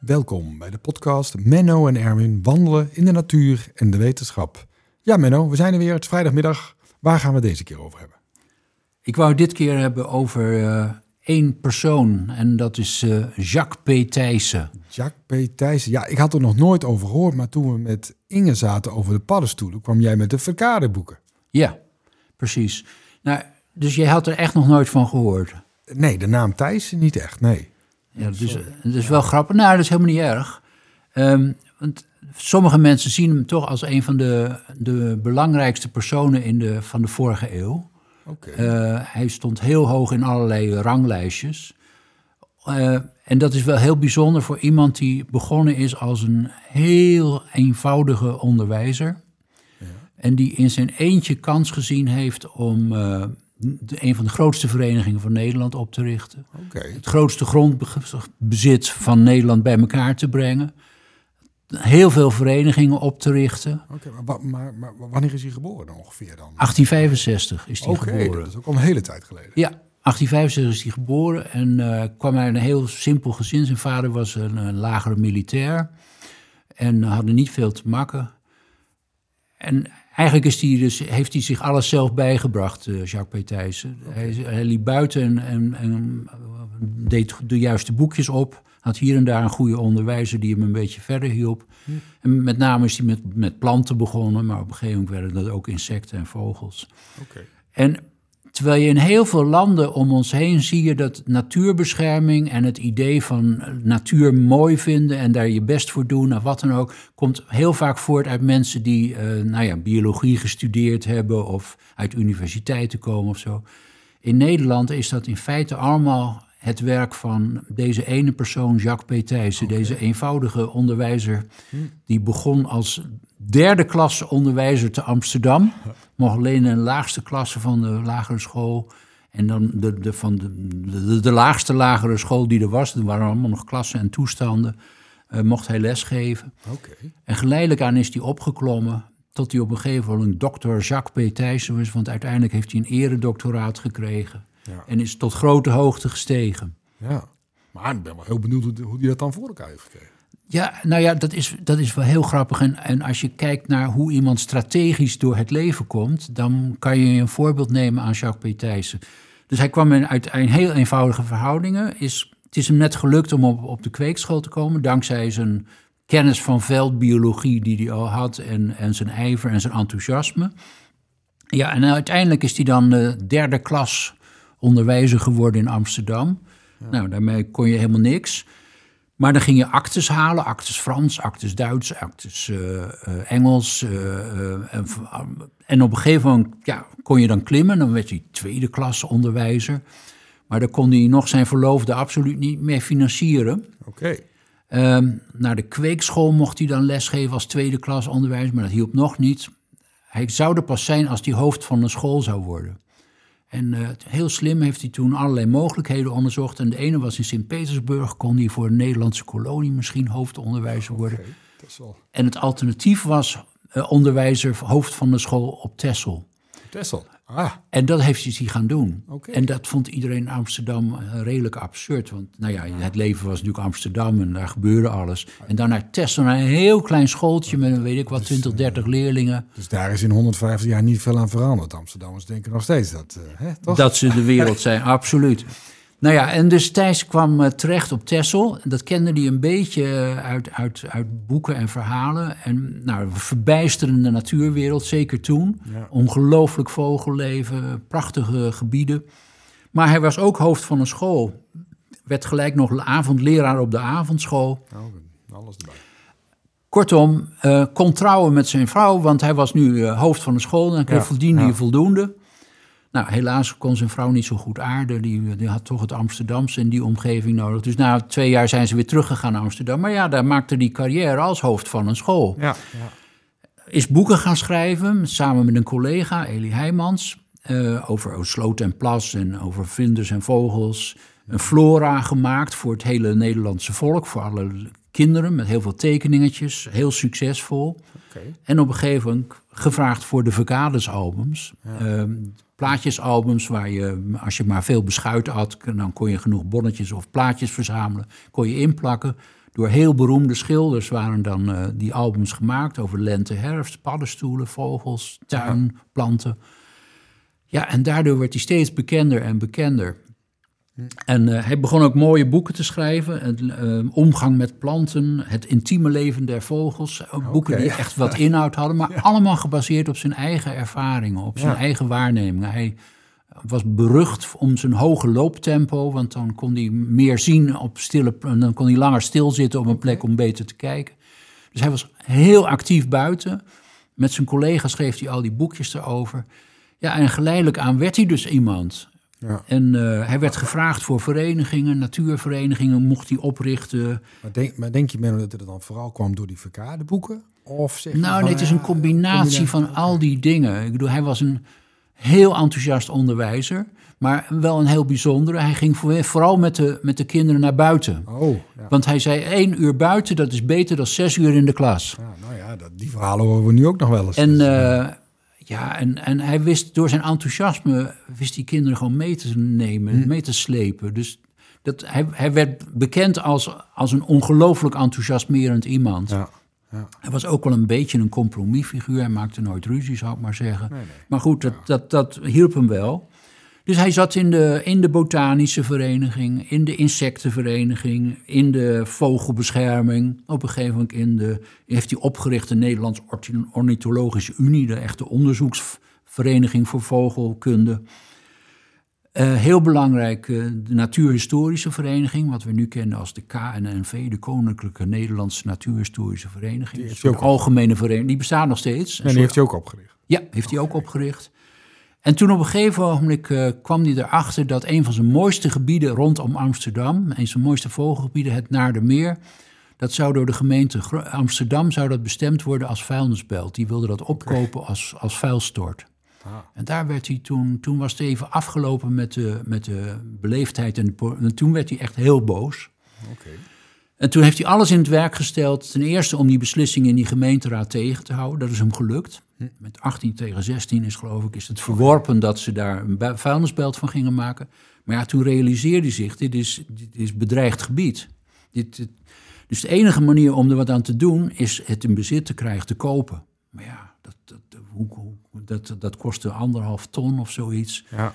Welkom bij de podcast Menno en Erwin wandelen in de natuur en de wetenschap. Ja, Menno, we zijn er weer. Het is vrijdagmiddag. Waar gaan we deze keer over hebben? Ik wou het dit keer hebben over eh, één persoon en dat is eh, Jacques P. Thijssen. Jacques P. Thijssen. Ja, ik had er nog nooit over gehoord, maar toen we met Inge zaten over de paddenstoelen, kwam jij met de verkadeboeken. Ja, precies. Nou, dus jij had er echt nog nooit van gehoord? Nee, de naam Thijssen niet echt, nee. Ja, dus, dat is wel grappig. Nou, dat is helemaal niet erg. Ehm, want sommige mensen zien hem toch als een van de, de belangrijkste personen in de, van de vorige eeuw. Oké. Eh, hij stond heel hoog in allerlei ranglijstjes. Eh, en dat is wel heel bijzonder voor iemand die begonnen is als een heel eenvoudige onderwijzer. En die in zijn eentje kans gezien heeft om eh, een van de grootste verenigingen van Nederland op te richten. Het grootste grondbezit van Nederland bij elkaar te brengen. Heel veel verenigingen op te richten. Maar, maar, maar wanneer is hij geboren ongeveer dan? 1865 is hij Oké, geboren. dat is ook al een hele tijd geleden. Ja, 1865 is hij geboren en eh, kwam uit een heel simpel gezin. Zijn vader was een, een lagere militair en hadden niet veel te makken. En eigenlijk is hij dus, heeft hij zich alles zelf bijgebracht, eh, Jacques P. Thijssen. Hij, hij liep buiten en, en, en eh, deed de juiste boekjes op. Had hier en daar een goede onderwijzer die hem een beetje verder hielp. En met name is hij met, met planten begonnen, maar op een gegeven moment werden dat ook insecten en vogels. Oké. En terwijl je in heel veel landen om ons heen zie je dat natuurbescherming en het idee van natuur mooi vinden en daar je best voor doen of wat dan ook, komt heel vaak voort uit mensen die eh, nou ja, biologie gestudeerd hebben of uit universiteiten komen of zo. In Nederland is dat in feite allemaal het werk van deze ene persoon, Jacques P. Thijssen, deze eenvoudige onderwijzer, die begon als derde klasse onderwijzer te Amsterdam. Mocht alleen in de laagste klasse van de lagere school. En dan de, de, van de, de, de laagste lagere school die er was, er waren allemaal nog klassen en toestanden, eh, mocht hij lesgeven. Oké. En geleidelijk aan is hij opgeklommen tot hij op een gegeven moment dokter Jacques P. Thijssen was. Want uiteindelijk heeft hij een eredoctoraat gekregen. Ja. En is tot grote hoogte gestegen. Ja. Maar ik ben wel heel benieuwd hoe, hoe hij dat dan voor elkaar heeft gekregen. Ja, nou ja, dat is, dat is wel heel grappig. En, en als je kijkt naar hoe iemand strategisch door het leven komt, dan kan je een voorbeeld nemen aan Jacques P. Thijssen. Dus hij kwam in, uit een heel eenvoudige verhoudingen. Is, het is hem net gelukt om op, op de kweekschool te komen, dankzij zijn kennis van veldbiologie die hij al had en, en zijn ijver en zijn enthousiasme. Ja, en uiteindelijk is hij dan de derde klas onderwijzer geworden in Amsterdam. Nou, daarmee kon je helemaal niks. Maar dan ging je actes halen, actes Frans, actes Duits, actes eh, eh, Engels. eh, en, en op een gegeven moment ja, kon je dan klimmen, dan werd hij tweede klas onderwijzer. Maar dan kon hij nog zijn verloofde absoluut niet meer financieren. Oké. Ehm, naar de kweekschool mocht hij dan lesgeven als tweede klas onderwijs, maar dat hielp nog niet. Hij zou er pas zijn als hij hoofd van een school zou worden. En eh, heel slim heeft hij toen allerlei mogelijkheden onderzocht. En de ene was in Sint-Petersburg, kon hij voor een Nederlandse kolonie misschien hoofdonderwijzer worden. Dat is wel... En het alternatief was eh, onderwijzer, hoofd van de school op Texel. Tessel. Ah, En dat heeft hij gaan doen. En dat vond iedereen in Amsterdam eh, redelijk absurd. Want nou ja, het leven was natuurlijk Amsterdam en daar gebeurde alles. En dan naar Texel, naar een heel klein schooltje met, weet ik wat, 20, 30 leerlingen. dus daar is in 150 jaar niet veel aan veranderd. Amsterdammers denken nog steeds dat, eh, hè, toch? Dat ze de wereld zijn, absoluut. Nou ja, en dus Thijs kwam eh, terecht op Texel. Dat kende hij een beetje eh, uit, uit, uit boeken en verhalen. En nou, een verbijsterende natuurwereld, zeker toen. Ja. Ongelooflijk vogelleven, prachtige gebieden. Maar hij was ook hoofd van een school. Werd gelijk nog avondleraar op de avondschool. Nou, alles erbij. Kortom, eh, kon trouwen met zijn vrouw, want hij was nu hoofd van de school en kreeg Ja, verdiende ja. hij voldoende. Nou, helaas kon zijn vrouw niet zo goed aarden. Die, die had toch het Amsterdamse en die omgeving nodig. Dus na twee jaar zijn ze weer teruggegaan naar Amsterdam. Maar ja, daar maakte hij carrière als hoofd van een school. Ja, ja. Is boeken gaan schrijven, samen met een collega, Elie Heijmans. eh, over sloot en plas en over vlinders en vogels. Een flora gemaakt voor het hele Nederlandse volk, voor alle kinderen met heel veel tekeningetjes, heel succesvol. En op een gegeven moment gevraagd voor de Verkades-albums. Ehm, plaatjesalbums waar je, als je maar veel beschuit had, dan kon je genoeg bonnetjes of plaatjes verzamelen. Kon je inplakken. Door heel beroemde schilders waren dan eh, die albums gemaakt over lente, herfst, paddenstoelen, vogels, tuin, planten. Ja, en daardoor werd hij steeds bekender en bekender. En eh, hij begon ook mooie boeken te schrijven. Het, eh, omgang met planten, het intieme leven der vogels. Ook boeken die echt wat inhoud hadden, maar allemaal gebaseerd op zijn eigen ervaringen, op zijn Ja. eigen waarnemingen. Hij was berucht om zijn hoge looptempo, want dan kon hij meer zien op stille, en dan kon hij langer stilzitten op een plek om beter te kijken. Dus hij was heel actief buiten. Met zijn collega's schreef hij al die boekjes erover. Ja, en geleidelijk aan werd hij dus iemand. Ja. En eh, hij werd gevraagd voor verenigingen, natuurverenigingen mocht hij oprichten. Maar, denk, maar denk je, Menno, dat het dan vooral kwam door die verkadeboeken? Of zeg Nou, van, nee, het is een combinatie van al die dingen. Ik bedoel, hij was een heel enthousiast onderwijzer, maar wel een heel bijzondere. Hij ging voor- vooral met de, met de kinderen naar buiten. Oh, ja. Want hij zei, één uur buiten, dat is beter dan zes uur in de klas. Ja, nou ja, dat, die verhalen horen we nu ook nog wel eens. En, Dus, eh, ja, en, en hij wist door zijn enthousiasme, wist die kinderen gewoon mee te nemen, mee te slepen. Dus dat, hij, hij werd bekend als, als een ongelooflijk enthousiasmerend iemand. ja, ja. Hij was ook wel een beetje een compromisfiguur. Hij maakte nooit ruzie, zou ik maar zeggen. nee. Maar goed, dat, dat, dat hielp hem wel. Dus hij zat in de, in de botanische vereniging, in de insectenvereniging, in de vogelbescherming. Op een gegeven moment in de, heeft hij opgericht de Nederlands Ornithologische Unie, de echte onderzoeksvereniging voor vogelkunde. Eh, heel belangrijk, eh, de Natuurhistorische Vereniging, wat we nu kennen als de KNNV, de Koninklijke Nederlandse Natuurhistorische Vereniging. Die heeft ook algemene vereniging, die bestaat nog steeds. En die soort heeft hij ook opgericht. ja, heeft hij ook opgericht. En toen op een gegeven ogenblik eh, kwam hij erachter dat een van zijn mooiste gebieden rondom Amsterdam, een van zijn mooiste vogelgebieden, het Naardermeer, dat zou door de gemeente Amsterdam zou dat bestemd worden als vuilnisbelt. Die wilde dat opkopen als, als vuilstort. Ah. En daar werd hij toen, toen was het even afgelopen met de, met de beleefdheid en, de, po- en toen werd hij echt heel boos. En toen heeft hij alles in het werk gesteld. Ten eerste om die beslissing in die gemeenteraad tegen te houden. Dat is hem gelukt. Met 18 tegen 16 is geloof ik is het verworpen dat ze daar een vuilnisbelt van gingen maken. Maar ja, toen realiseerde hij zich, dit is, dit is bedreigd gebied. Dit, dit- dus de enige manier om er wat aan te doen is het in bezit te krijgen, te kopen. Maar ja, dat, dat, hoe, hoe- dat, dat kostte anderhalf ton of zoiets. Ja.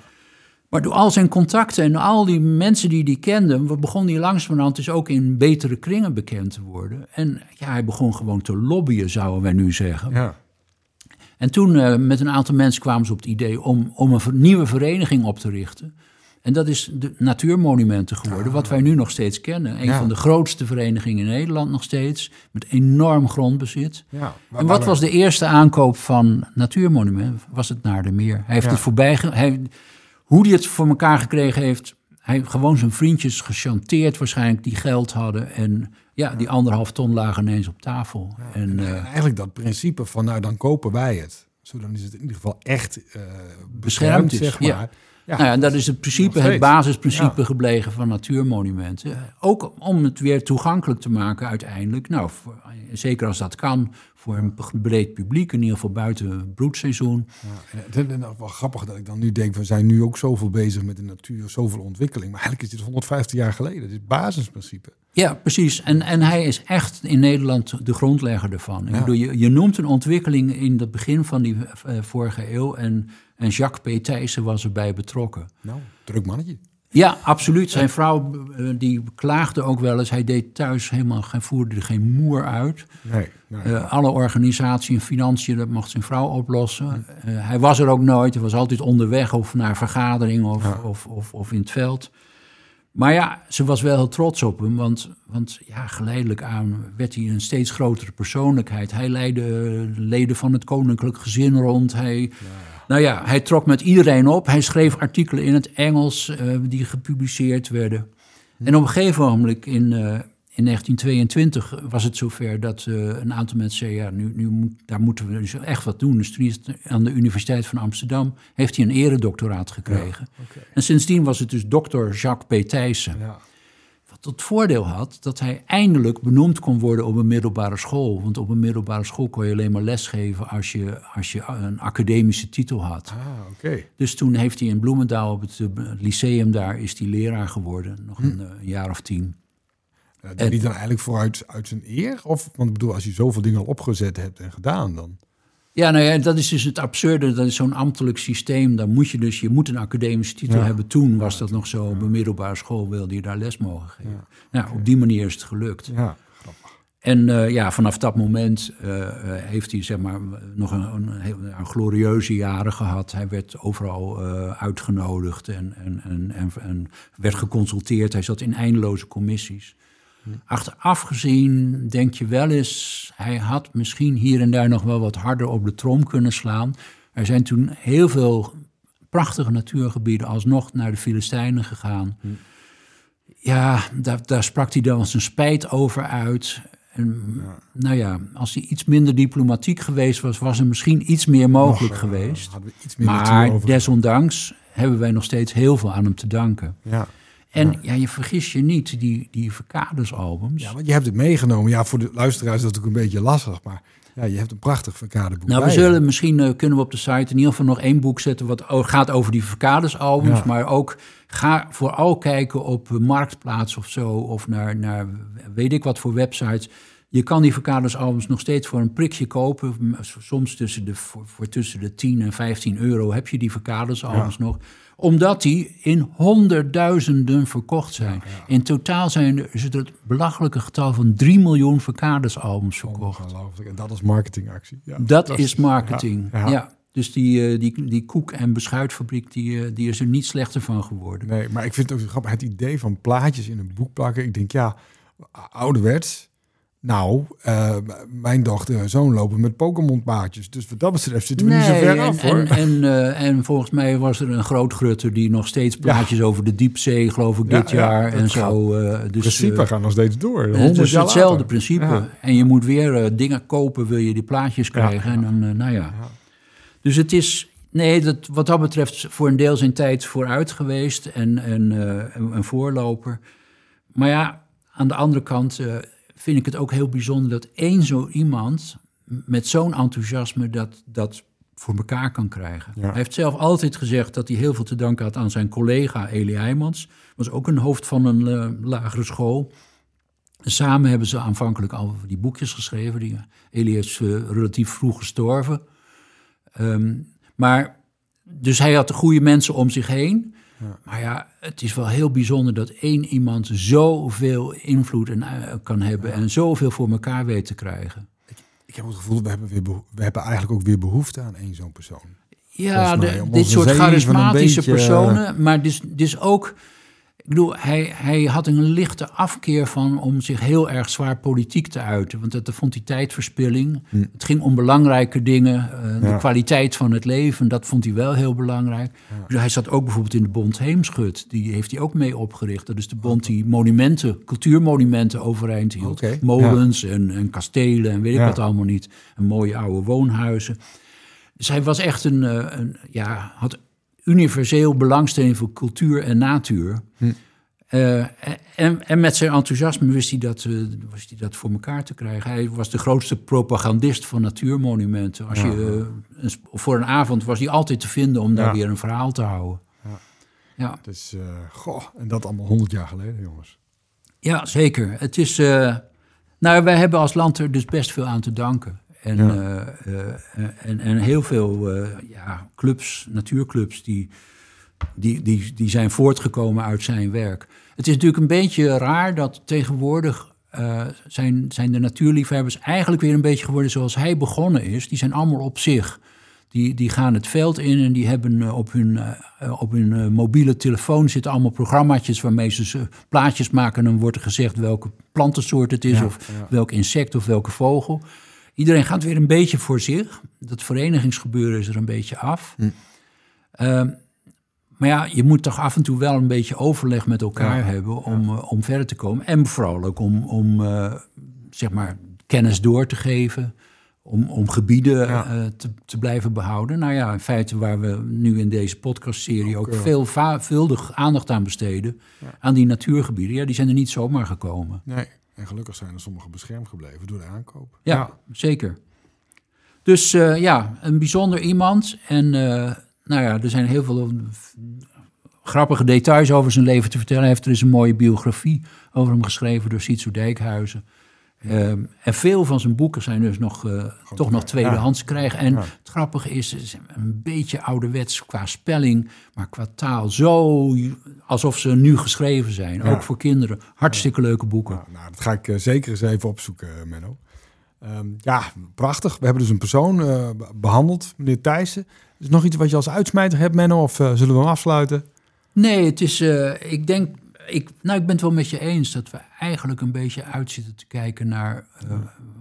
Maar door al zijn contacten en al die mensen die hij kende, we- begon hij langzamerhand dus ook in betere kringen bekend te worden. En ja, hij begon gewoon te lobbyen, zouden wij nu zeggen. ja. En toen eh, met een aantal mensen kwamen ze op het idee om, om een nieuwe vereniging op te richten. En dat is de Natuurmonumenten geworden, wat wij nu nog steeds kennen. Een Ja. van de grootste verenigingen in Nederland nog steeds, met enorm grondbezit. ja. En wat was de eerste aankoop van Natuurmonument? Was het naar de meer. Hij heeft Ja. het voorbij... Hij, hoe hij het voor elkaar gekregen heeft... Hij heeft gewoon zijn vriendjes gechanteerd waarschijnlijk die geld hadden. En ja, die anderhalf ton lagen ineens op tafel. En, eh, Eigenlijk dat principe van, nou dan kopen wij het. Zo dan is het in ieder geval echt eh beschermd, Beschermd is, zeg maar. ja. Ja. nou ja, en dat is het principe, het basisprincipe Ja. gebleven van natuurmonumenten. Ook om het weer toegankelijk te maken uiteindelijk. Nou, voor- zeker als dat kan, voor een breed publiek, in ieder geval buiten het broedseizoen. Ja, het is wel grappig dat ik dan nu denk, we zijn nu ook zoveel bezig met de natuur, zoveel ontwikkeling. Maar eigenlijk is dit 150 jaar geleden. Dit is het basisprincipe. Ja, precies. En, en hij is echt in Nederland de grondlegger ervan. Ik Ja. bedoel, je, je noemt een ontwikkeling in het begin van die eh, vorige eeuw. En, en Jacques P. Thijssen was erbij betrokken. Nou, druk mannetje. Ja, absoluut. Zijn vrouw eh, die klaagde ook wel eens. Hij deed thuis helemaal, geen voerde er geen moer uit. Nee, nee. Eh, alle organisatie en financiën, dat mocht zijn vrouw oplossen. Eh, hij was er ook nooit. Hij was altijd onderweg of naar vergaderingen of, Ja. of, of, of in het veld. Maar ja, ze was wel heel trots op hem. Want, want ja, geleidelijk aan werd hij een steeds grotere persoonlijkheid. Hij leidde leden van het koninklijk gezin rond. Hij, Nou ja, hij trok met iedereen op. Hij schreef artikelen in het Engels eh, die gepubliceerd werden. En op een gegeven moment in, eh, in 1922 was het zover dat eh, een aantal mensen zeiden... ja, nu, nu moet, daar moeten we dus echt wat doen. Dus toen is aan de Universiteit van Amsterdam heeft hij een eredoctoraat gekregen. En sindsdien was het dus dokter Jacques P. Thijssen. Ja. Wat tot voordeel had dat hij eindelijk benoemd kon worden op een middelbare school. Want op een middelbare school kon je alleen maar lesgeven als je, als je een academische titel had. Ah, oké. Dus toen heeft hij in Bloemendaal op het, eh, lyceum daar is hij leraar geworden. Nog een, eh, een jaar of tien. Uh, deed hij dan eigenlijk vooruit uit zijn eer? Of, want ik bedoel, als je zoveel dingen al opgezet hebt en gedaan, dan... Ja, nou ja, dat is dus het absurde. Dat is zo'n ambtelijk systeem. Dan moet je dus, je moet een academische titel Ja. hebben. Toen was dat nog zo. Op een middelbare school wilde je daar les mogen geven. Nou, op die manier is het gelukt. Ja, En eh, ja, vanaf dat moment eh, eh, heeft hij zeg maar nog een, een, glorieuze jaren gehad. Hij werd overal uitgenodigd en, en, en, en, en werd geconsulteerd. Hij zat in eindeloze commissies. Achteraf gezien denk je wel eens, hij had misschien hier en daar nog wel wat harder op de trom kunnen slaan. Er zijn toen heel veel prachtige natuurgebieden alsnog naar de Filistijnen gegaan. Ja, daar, daar sprak hij dan zijn spijt over uit. En, Nou ja, als hij iets minder diplomatiek geweest was, was er misschien iets meer mogelijk Nog, eh, geweest. iets meer Maar desondanks hebben wij nog steeds heel veel aan hem te danken. Ja. En ja, je vergis je niet, die, die Verkades-albums. ja, want je hebt het meegenomen. Ja, voor de luisteraars is dat natuurlijk een beetje lastig, maar ja, je hebt een prachtig verkadeboek Nou, we je. zullen misschien eh, kunnen we op de site in ieder geval nog één boek zetten wat gaat over die Verkades-albums, Ja. maar ook ga vooral kijken op eh, Marktplaats of zo, of naar, naar weet ik wat voor websites. Je kan die Verkades-albums nog steeds voor een prikje kopen. Soms tussen de, voor, voor tussen de 10 en 15 euro heb je die Verkades-albums nog. Omdat die in honderdduizenden verkocht zijn. In totaal zijn er, is het het belachelijke getal van 3 miljoen Verkades-albums verkocht. En dat is marketingactie. Ja, Dat is marketing. ja. Dus die, eh, die, die koek- en beschuitfabriek, die, eh, die is er niet slechter van geworden. Nee, maar ik vind het ook grappig. Het idee van plaatjes in een boek plakken. Ik denk, ja, ouderwets. Nou, eh, mijn dochter en zoon lopen met Pokémon plaatjes. Dus wat dat betreft zitten we niet zo ver en, af, hoor. En, en, eh, en volgens mij was er een groot grutter die nog steeds plaatjes over de diepzee, geloof ik, Ja, dit ja, jaar en zo. In dus, principe gaan nog steeds door. het 100 is jaar hetzelfde later. principe. En je moet weer dingen kopen, wil je die plaatjes krijgen. En dan, nou ja. Dus het is, nee, dat, wat dat betreft voor een deel zijn tijd vooruit geweest en, en een, een voorloper. Maar ja, aan de andere kant vind ik het ook heel bijzonder dat één zo iemand met zo'n enthousiasme dat, dat voor elkaar kan krijgen. Ja. Hij heeft zelf altijd gezegd dat hij heel veel te danken had aan zijn collega Elie Heijmans. Was ook een hoofd van een eh, lagere school. Samen hebben ze aanvankelijk al die boekjes geschreven. Die, Elie is eh, relatief vroeg gestorven. Ehm, maar, dus hij had de goede mensen om zich heen. Maar ja, het is wel heel bijzonder dat één iemand zoveel invloed en, eh, kan hebben en zoveel voor elkaar weet te krijgen. Ik heb het gevoel, we hebben, weer we hebben eigenlijk ook weer behoefte aan één zo'n persoon. Ja, mij, de- dit soort charismatische beetje, eh, personen. Maar dus, dus ook, ik bedoel, hij, hij had een lichte afkeer van om zich heel erg zwaar politiek te uiten. Want dat, dat vond hij tijdverspilling. Het ging om belangrijke dingen, eh, de Hm. Kwaliteit van het leven. Dat vond hij wel heel belangrijk. Dus hij zat ook bijvoorbeeld in de Bond Heemschut. Die heeft hij ook mee opgericht. Dat is de bond die monumenten, cultuurmonumenten overeind hield. Molens en, en kastelen en weet ik wat allemaal niet. En mooie oude woonhuizen. Dus hij was echt een, eh, een ja, had universeel belangstelling voor cultuur en natuur. Eh, en, en met zijn enthousiasme wist hij, dat, eh, wist hij dat voor elkaar te krijgen. Hij was de grootste propagandist van natuurmonumenten. Als je, eh, een voor een avond was hij altijd te vinden om daar Ja. weer een verhaal te houden. Ja, Dus, eh, goh, en dat allemaal 100 jaar geleden, jongens. ja zeker. Het is, nou, wij hebben als land er dus best veel aan te danken. En, Ja. eh, eh, en, en heel veel eh, ja, clubs, natuurclubs, die, die, die, die zijn voortgekomen uit zijn werk. Het is natuurlijk een beetje raar dat tegenwoordig zijn, zijn de natuurliefhebbers eigenlijk weer een beetje geworden zoals hij begonnen is. Die zijn allemaal op zich. Die, die gaan het veld in en die hebben op hun, op hun mobiele telefoon zitten allemaal programmaatjes waarmee ze ze plaatjes maken. En dan wordt er gezegd welke plantensoort het is, Ja, of ja. welk insect of welke vogel. Iedereen gaat weer een beetje voor zich. Dat verenigingsgebeuren is er een beetje af. Ehm, maar ja, je moet toch af en toe wel een beetje overleg met elkaar Ja, hebben om, eh, om verder te komen. En vooral ook om, om eh, zeg maar, kennis door te geven. om, om gebieden Ja. eh, te, te blijven behouden. Nou ja, in feite waar we nu in deze podcastserie ook, Ook, veel veelvuldig aandacht aan besteden. Aan die natuurgebieden. Ja, die zijn er niet zomaar gekomen. Nee. En gelukkig zijn er sommige beschermd gebleven door de aankoop. Ja, zeker. Dus eh, ja, een bijzonder iemand. En eh, nou ja, er zijn heel veel grappige details over zijn leven te vertellen. Hij heeft er is een mooie biografie over hem geschreven door Sietsu Dijkhuizen. Ehm, en veel van zijn boeken zijn dus nog, eh, toch nog tweedehands krijgen. En Ja. het grappige is, een beetje ouderwets qua spelling, maar qua taal zo alsof ze nu geschreven zijn. Ja. Ook voor kinderen. Hartstikke leuke boeken. Nou, dat ga ik eh, zeker eens even opzoeken, eh, Menno. Ehm, ja, prachtig. We hebben dus een persoon eh, be- behandeld, meneer Thijssen. Is er nog iets wat je als uitsmijter hebt, Menno? Of zullen we hem afsluiten? Nee, het is, ik denk, ik, nou, ik ben het wel met je eens dat we eigenlijk een beetje uitzitten te kijken naar eh,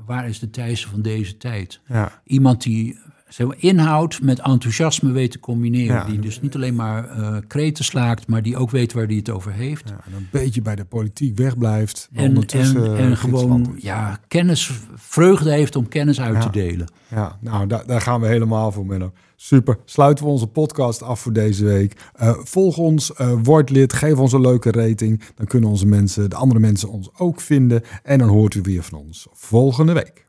waar is de Thijssen van deze tijd. Ja. Iemand die zo inhoud met enthousiasme weet te combineren. Ja, die dus niet alleen maar eh kreten slaakt, maar die ook weet waar hij het over heeft. ja, en een beetje bij de politiek wegblijft. En, ondertussen, en, eh, en gewoon ja, kennis, vreugde heeft om kennis uit Ja. te delen. Ja, nou, daar, daar gaan we helemaal voor, Menno. Super. Sluiten we onze podcast af voor deze week. Eh, volg ons, word lid, geef ons een leuke rating. Dan kunnen onze mensen, de andere mensen ons ook vinden. En dan hoort u weer van ons volgende week.